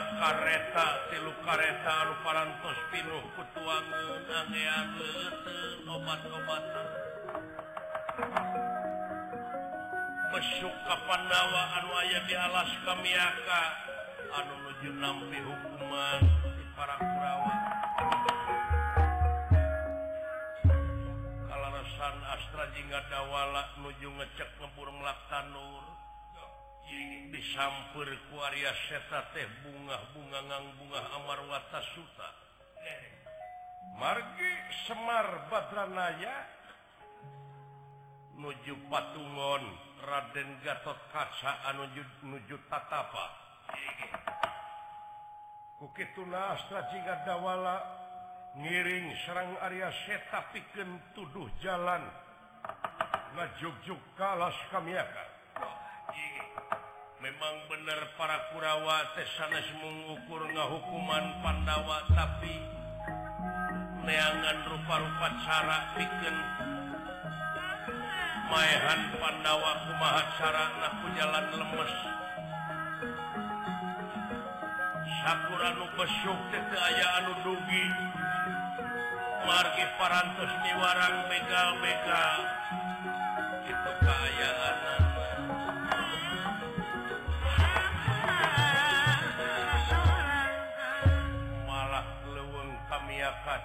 karreta tilukukareta lupannto biru ketua pesyuuka pandawa an dilas kamiaka anu nuju na hukuman di para kuwan kalausan Astra Jingga adawala luju ngecek memburung lakssan nurung disampur kuaria seta teh bunga bungaangan bunga Amar wattasta Margi Semar baterranaya nujuk batungon Raden Gat kacaanjud nujudtata begitu nastra jikawala ngiring Serang ya seta piken tuduh jalan nagju kalas kami akan memang bener para Kurawatesanas mengukur hukuman Pandawa tapi neangan rupa-rupa cara piken mayhan pandawa pemacara laku jalan lemes sakn lubesayaan Margi para di warang megalmega dipekayaanu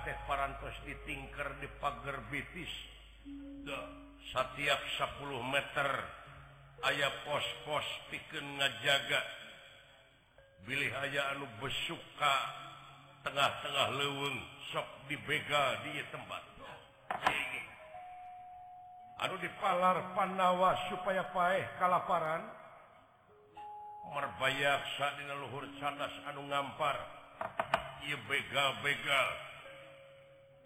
teh paras ditingker di pagar bitis setiap 10 meter ayaah pos-post diken ngajaga pilihaya anu besuka tengah-tengah leun sok dibega di tempat Aduh di Palar Pannawas supaya pa kalaparan merbayar saat ini leluhur sanas anu gamparia begabegal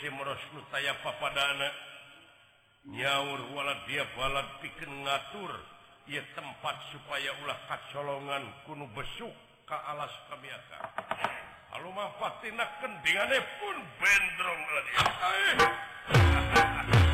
simrosnu saya papa dana nyaurwala dia bala bikin ngatur ia tempat supaya ulah kecolongan kuno besuk ke alas kamitalumah Fatina Kendingane pun bendrong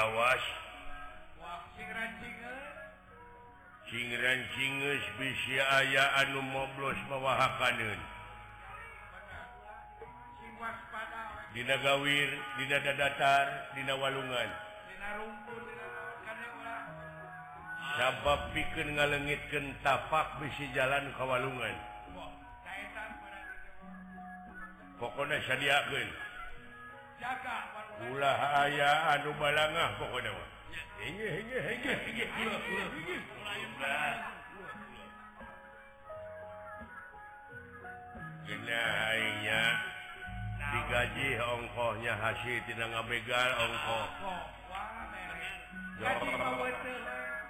awascingran bisaya anlum moblos pewahpanan dinagawir di-dar dinawalungan sabab bikin ngalengitkan tapak bei jalan kewalunganpokonya pu aya Aduhangan pokowa digaji ongkonya hasyim tidak ngamegal ongko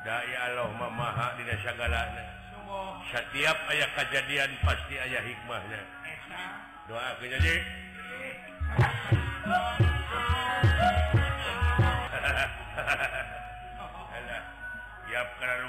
Daya Allah memahha diyagalanya setiap ayaah kejadian pasti ayaah hikmahnya doa ha siap karena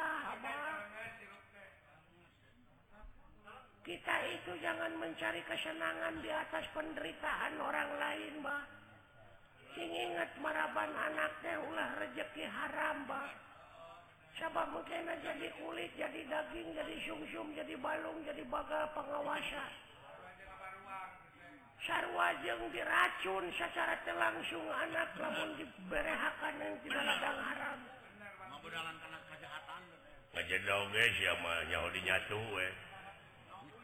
kita itu jangan mencari kesenangan di atas penderitaan orang lainbak Jingatmaraaban anakaknyalah rezeki haram Sa mungkin jadi kulit jadi daging daris jadi balung jadi baga pengawasan Sarrwajeng diracun secara terlangsung anak namun diberhakan yang tidakgang haramnya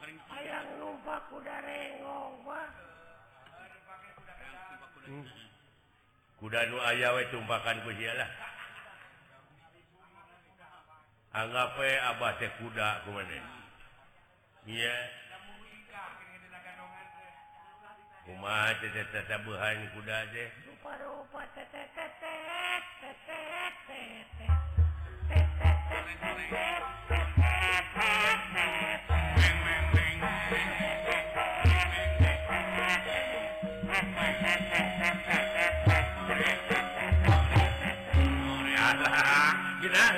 ngo kuda ayampakanga aba kuda umahan kuda de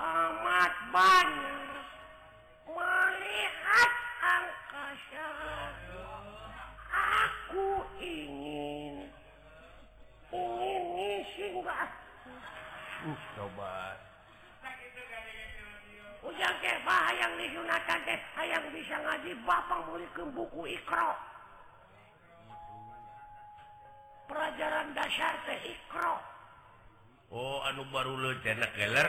amat banyak melihat angkasya aku ingin ini singjan yang digunakan yang bisa ngaji bapak murimku Iq perjaran Dasyaro Oh Anu baru daneller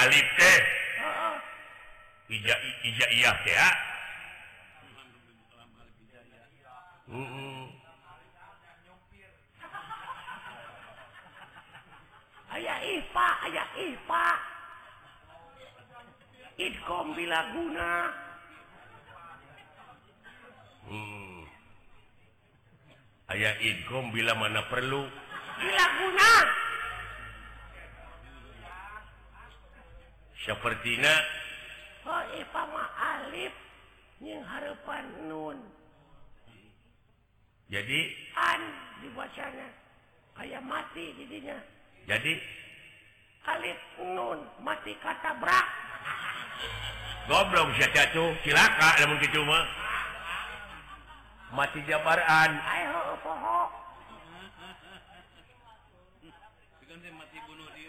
Alif teh ija iya teh ya. Uh -uh. Ayah Ipa, ayah Ipa. Idkom bila guna. Hmm. Ayah idkom bila mana perlu. Bila guna. pertinaifpan Nun jadi dibacanya aya mati jadinya jadiif Nun mati kata bra gobronguhaka mungkin cuma mati jabaran bunuhif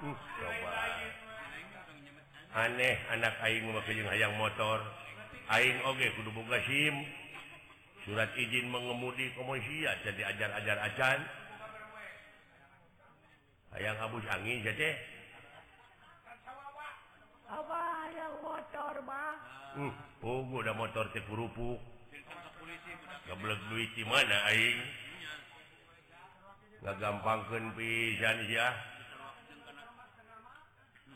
coba aneh anak Aing memak aya motoring Oke kudubukaIM surat izin mengemudi keusia jadi ajar-ajar azan ayaanggin motor udah uh, motor tiping nggak gampang ke pisan yahat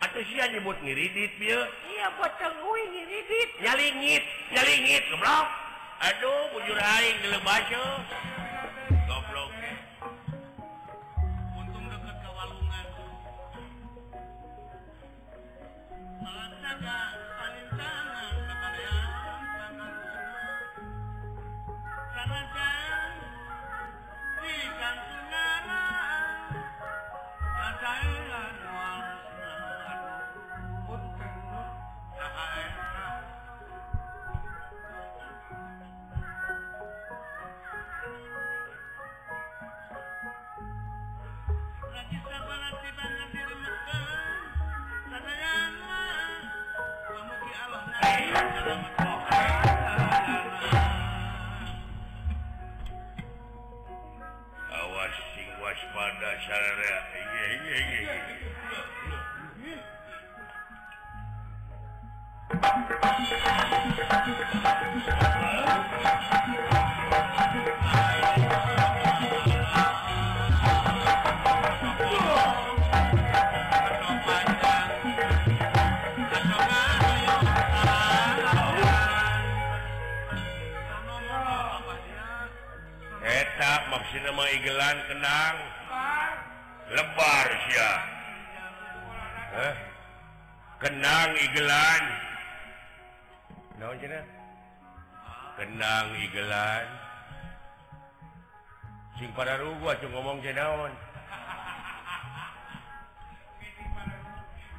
butditgituh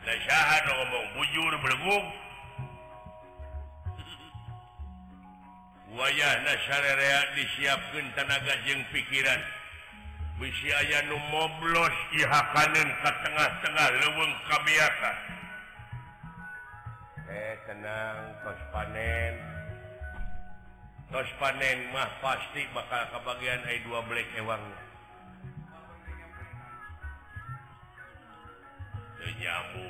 ngomong bujur disiapkan tenaga je pikiran wis nummobloshakanan ke tengah-tengah kabiakan eh tenang kos panen panen mah pasti maka keba hewang seja aku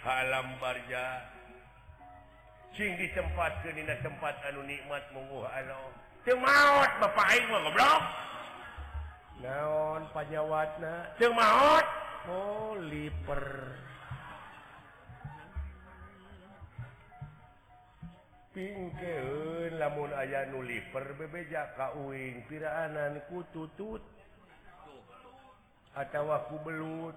halam bar sing di tempat ke tempat anu nikmat mu maut bak naonwanamatping namun aya nur bebe kaupiraan ku atau waktu belutut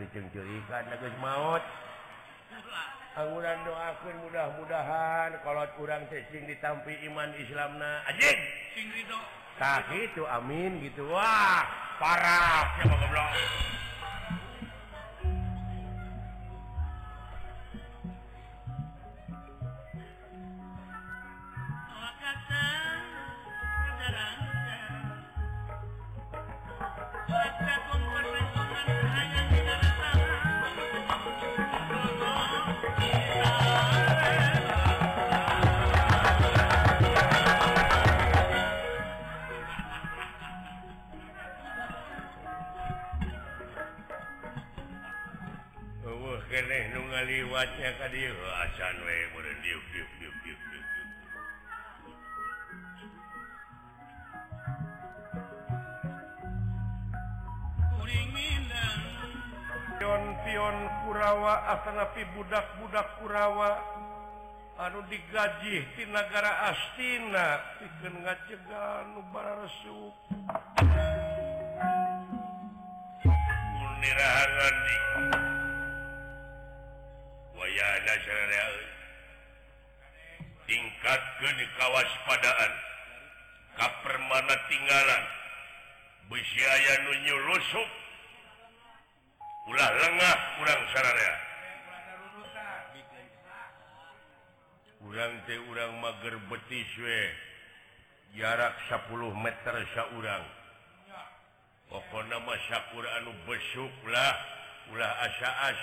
dicengikan mautangguran doa pun mudah-mudahan kalau kurang seing diampmpi iman Islam na aj gitu amin gitu parahblok wa don Tion Kurawa akanpi budak-budak Kurawa Aduh digaji di negara astina piken enggak cegah nubaraangan nih nas tingkat keni kawaspadaan kapar manatinggalan beusiaya nunyu rusuk pulah lengah kurangs kurang urang mager betiswe jarak 10 meteryarang op namaya Quranu besuklah ulah asya-as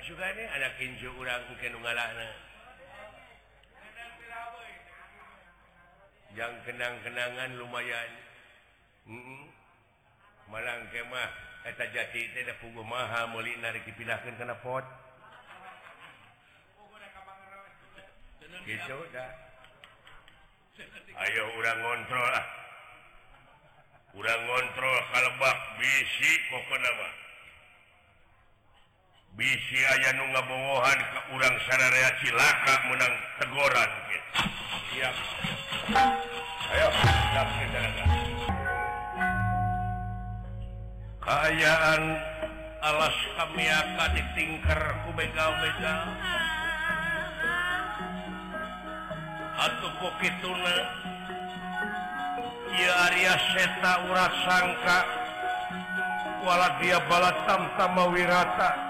juga yang kenang-kenangan lumayan Malang kemah jaditi ma dipilahkanpot Ayo u ngontrol kurangontrol ah. kalaubab bisi kokman gahan ke udang sanacilka menang tegoran Kayaan alas kamiaka ditingkerku bega-bedaiaya seta sangkawala dia bala tam-ta mauwirataku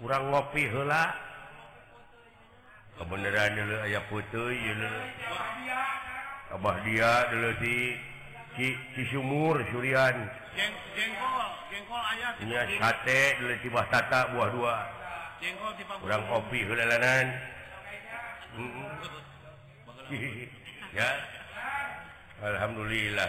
kurang ngopila kebenaran dulu ayah putri Abah dia dulu di sumur Surrian tata buah kurang ngopian Alhamdulillah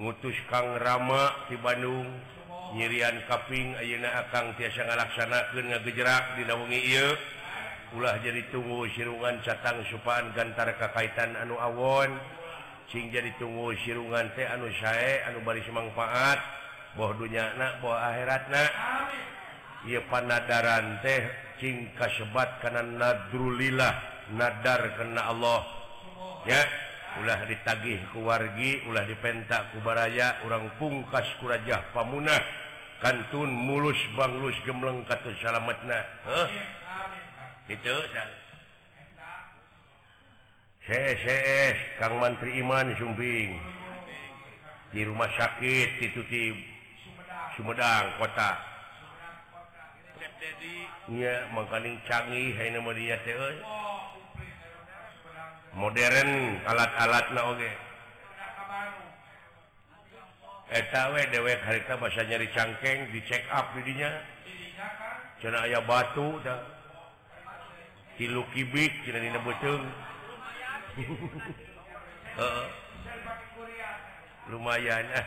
putus Kang Rama dibanung nyirian Kaping Aunaang tiasa ngalaksana dengan gejerak di naungi pula jadi tunggu siungan catang supan gantar kakaitan anu awon jadi tunggu siungan teh Anu sayae An bari semmanfaat bodnya anak akhiratpanadaran tehkasebat karenaan Narullah nadar karenana Allah ya kita U ditagih kewargi ulah dipentak kubaraya orang pungkas kuraja Pamunah kantun mulus banglus Gelengkapsalamat nah Kang manteri Iman Suping di rumah sakit dituti Sumedang kota Iya makaning canggi Hai Maria modern alat-alatlah dewet hari bahasa nyari cangkeng dicek up jadinya cara aya batu lumayan eh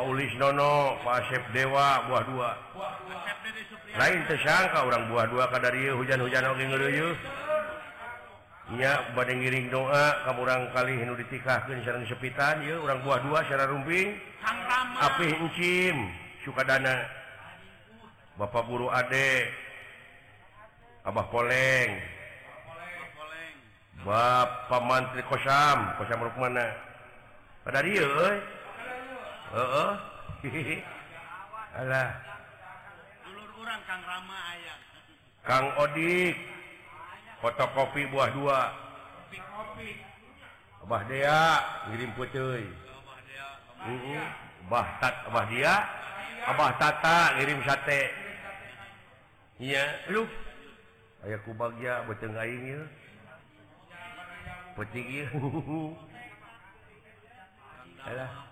ulis Nonoep dewa buah dua lain tersangka orang buah dua dari hujan-hujan badgiring doa kamu orang kali Hindu di sepitan orang buah dua secara ruming apici suka dan Bapak bu ade Abah koleg Bapak mantri kosam koruk mana pada ur Ka Kang Odik foto kopi buah duaahde ngirim peci Batatiya Abahtata ngirim sate Iya lu aya kubagiaenga peci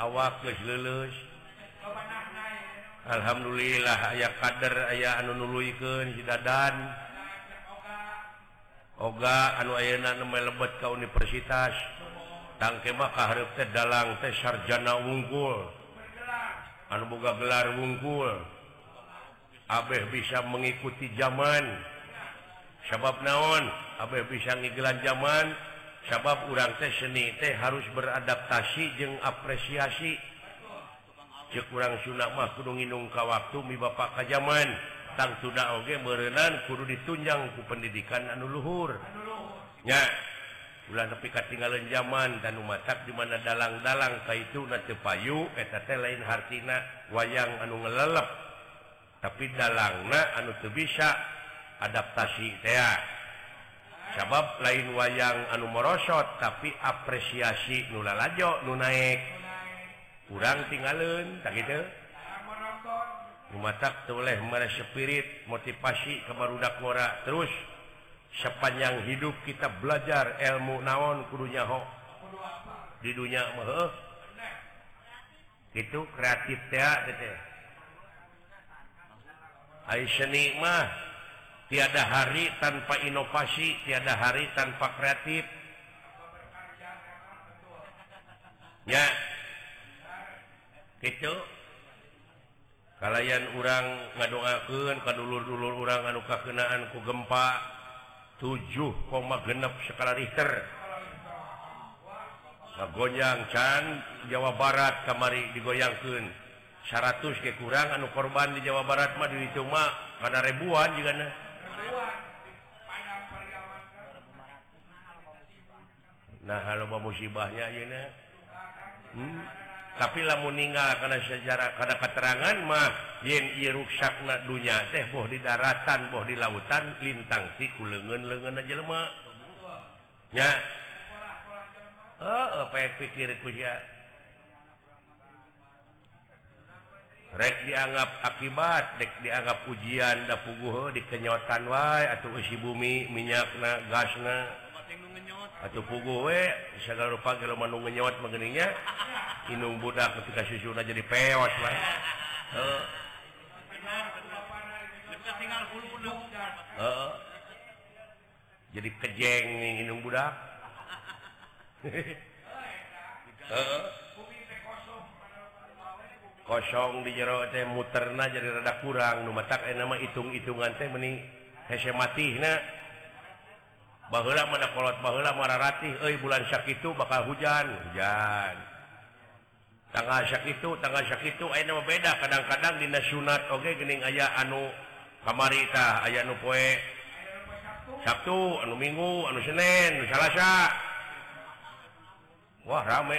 Awaklus Alhamdulillah ayah kader aya anu nuului keidadan Oga anu a lebet ka universitas tangke bak tedalangtes sarjana wunggul Anu buka gelar wunggul Abeh bisa mengikuti zaman sabab naon apaeh bisa ngikilan zaman? sabab kurangrang teh seni teh harus beradaptasi je apresiasi kurangrang sunmahungingka waktu mi Bapak ka zaman ta sudah Oge merenan guru ditunjangku pendidikan anu Luhurnya bulan tapitinggalan zaman dan mata dimana dalam-dalang Ka itu payyu lain Hartina wayang anungeelalak tapi dalamnya Anu tuh bisa adaptasi T sabab lain wayang anu morrosot tapi apresiasi nulalajo lunaik kurang tinggalin oleh spirit motivasi kebardak mura terus sepanjang hidup kita belajar ilmu naon gurunyaho di dunia itu kreatif tea Hai senikmah ti ada hari tanpa inovasi tiada hari tanpa kreatif ya kalian udo kaul-dulur orangangan kekenaanku gempa 7,a genpkala Richter gonya Can Jawa Barat kamari digoyang Ku 100 kekurang anu korban di Jawa Barat Madi di cuma karena ribuan juga nih nah Hal musibahnya hmm? tapilah meninggal karena sejarah pada paterangan mah Yin Iruk Syna dunya tehh boh di daratan boh di lautan Lintang siku legen lengan jelma ya apa kiriku ya rek dianggap akibat dek dianggap ujian dapugu di kenyawatan wa atau ib bumi minyak na gasna ataut hidung budak ketika susu jadi jadi kejeng hidung budak kosong di jero muter jadi renda kurang eh, nama itung-itungan maih bulan Sy itu bakal hujan hujan tanggal Sy itu tanggal Sy itu beda kadang-kadang di nasunat Oke Genning ayah anu kamari ayae Sabtu anu minggu anu Senin salah Wah rame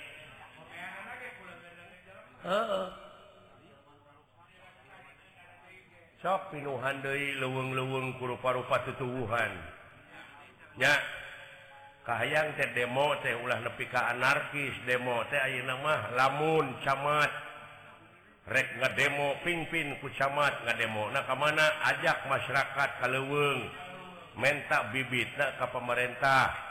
Hai sok minuuhan dewi luweng-luweng kurupa-rupa tuuhannya kaang teh demo teh ulah lebih ka anarkis demo teh namah lamun camaatrek nga demomopingpin kucaat demo na ka mana ajak masyarakat ka leweng mentak bibit na ka pemerintah.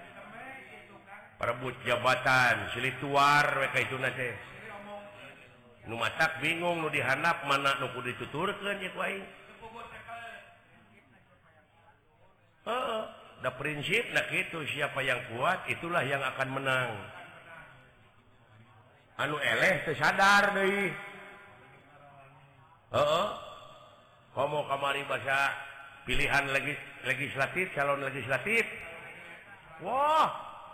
rebut jabatan si Tuar mereka itu tak bingung dihanap mana ditutur prinsip itu Siapa yang kuat itulah yang akan menang anu sad kamali pilihan legislatif calon legislatif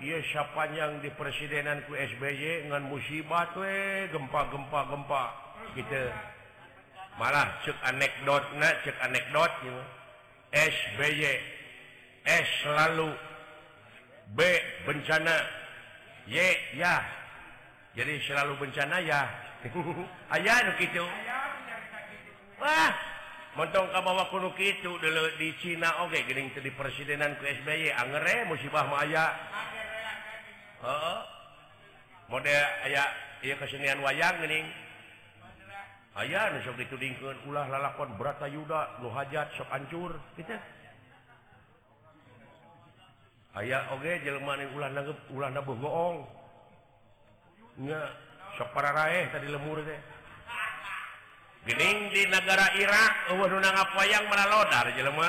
siapapan yang di presidenan ku SBY dengan musibah we eh, gempa-gempa gempa gitu malah ce anekdot anekB selalu B bencana ya jadi selalu bencana ya dulu di Cina Oke jadi presidenan SBY Anre musibah Maya Hai mode aya ia kesenian wayang ayalingrata Yuuda lohajat socur ayaah oke Jermanlah na ulah na gohongpara tadi lemur dening di negara Irakang apa yang mana lodar Jeman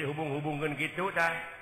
dihubung-hubungan gitudahh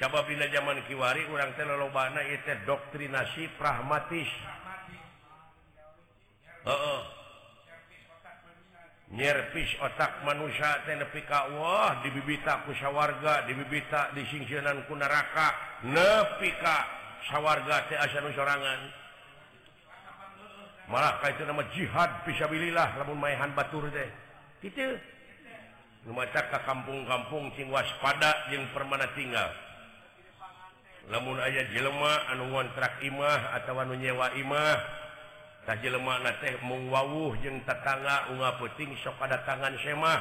zaman Kiwari u doktrinasi pramatis nyeerpis otak manusia dibibitapusyawarga dibibita diankuneraka neyawarga malahkah itu namanya jihad bisaabilillahbun mayhan Batur dehacak kampung-kampung singwaspa yang permanatinga namun aya jelemah anwan traqimah ataunyewa Imah takle tehuh jenta puting so pada tangan semah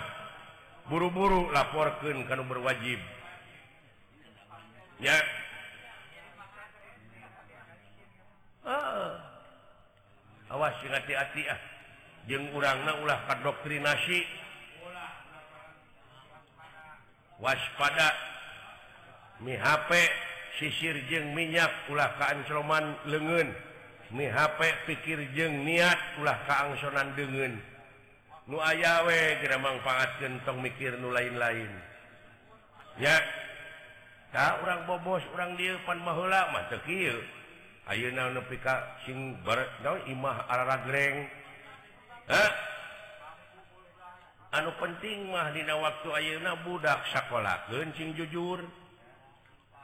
buru-buru laporkan kalau berwajib awas hati-hati ah. jeng urangna ulahdoktrinasi waspada mi HP Sisir jeng minyak pula kaanman le ni HP pikir jeng niat pula kaangsonan degen ayawe geraangfaat gentong mikirmu lain-lain orang bobospan Anu penting mahdina waktu auna budak sekolah kencing jujur,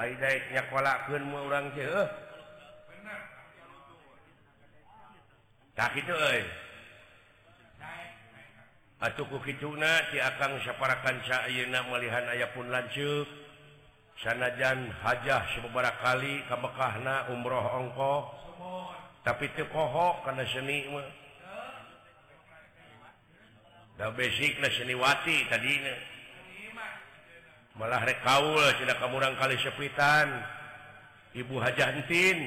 Hai faidanya wakumulang jauh tak itu atku fituna dia akanparakan syairna melihat aya pun lanjut sanajan hajah sebarakali kabekahna umroh-ongko tapi tuh kohho karena seni udah beziklah seniwati tadi ini malah rekaul sudah kerang kali sepitan Ibu Hajatin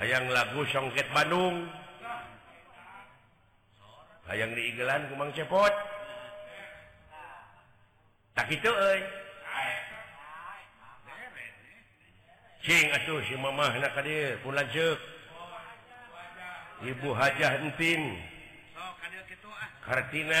ayaang lagu songket Bandung ayaang diigelanang cepot tak itu Ibu Hajatin ah. kartina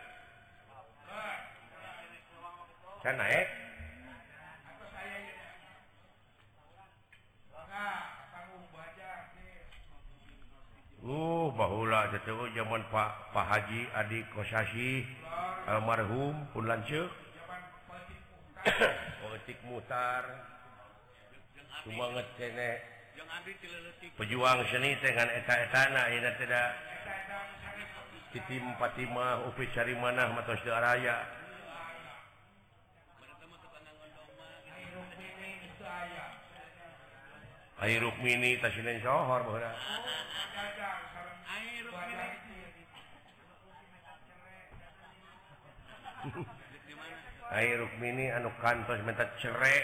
punya Hai sana naca uh bahlahtegu zaman Pak Pak Haji Adi Kosashi almarhum punlan politik mutar cumangecenek pejuang seni dengan etak-ekana tidak tim Fatimah Upis carimantos Jaraya airminihor air rumini anu kantos mentalode cerrek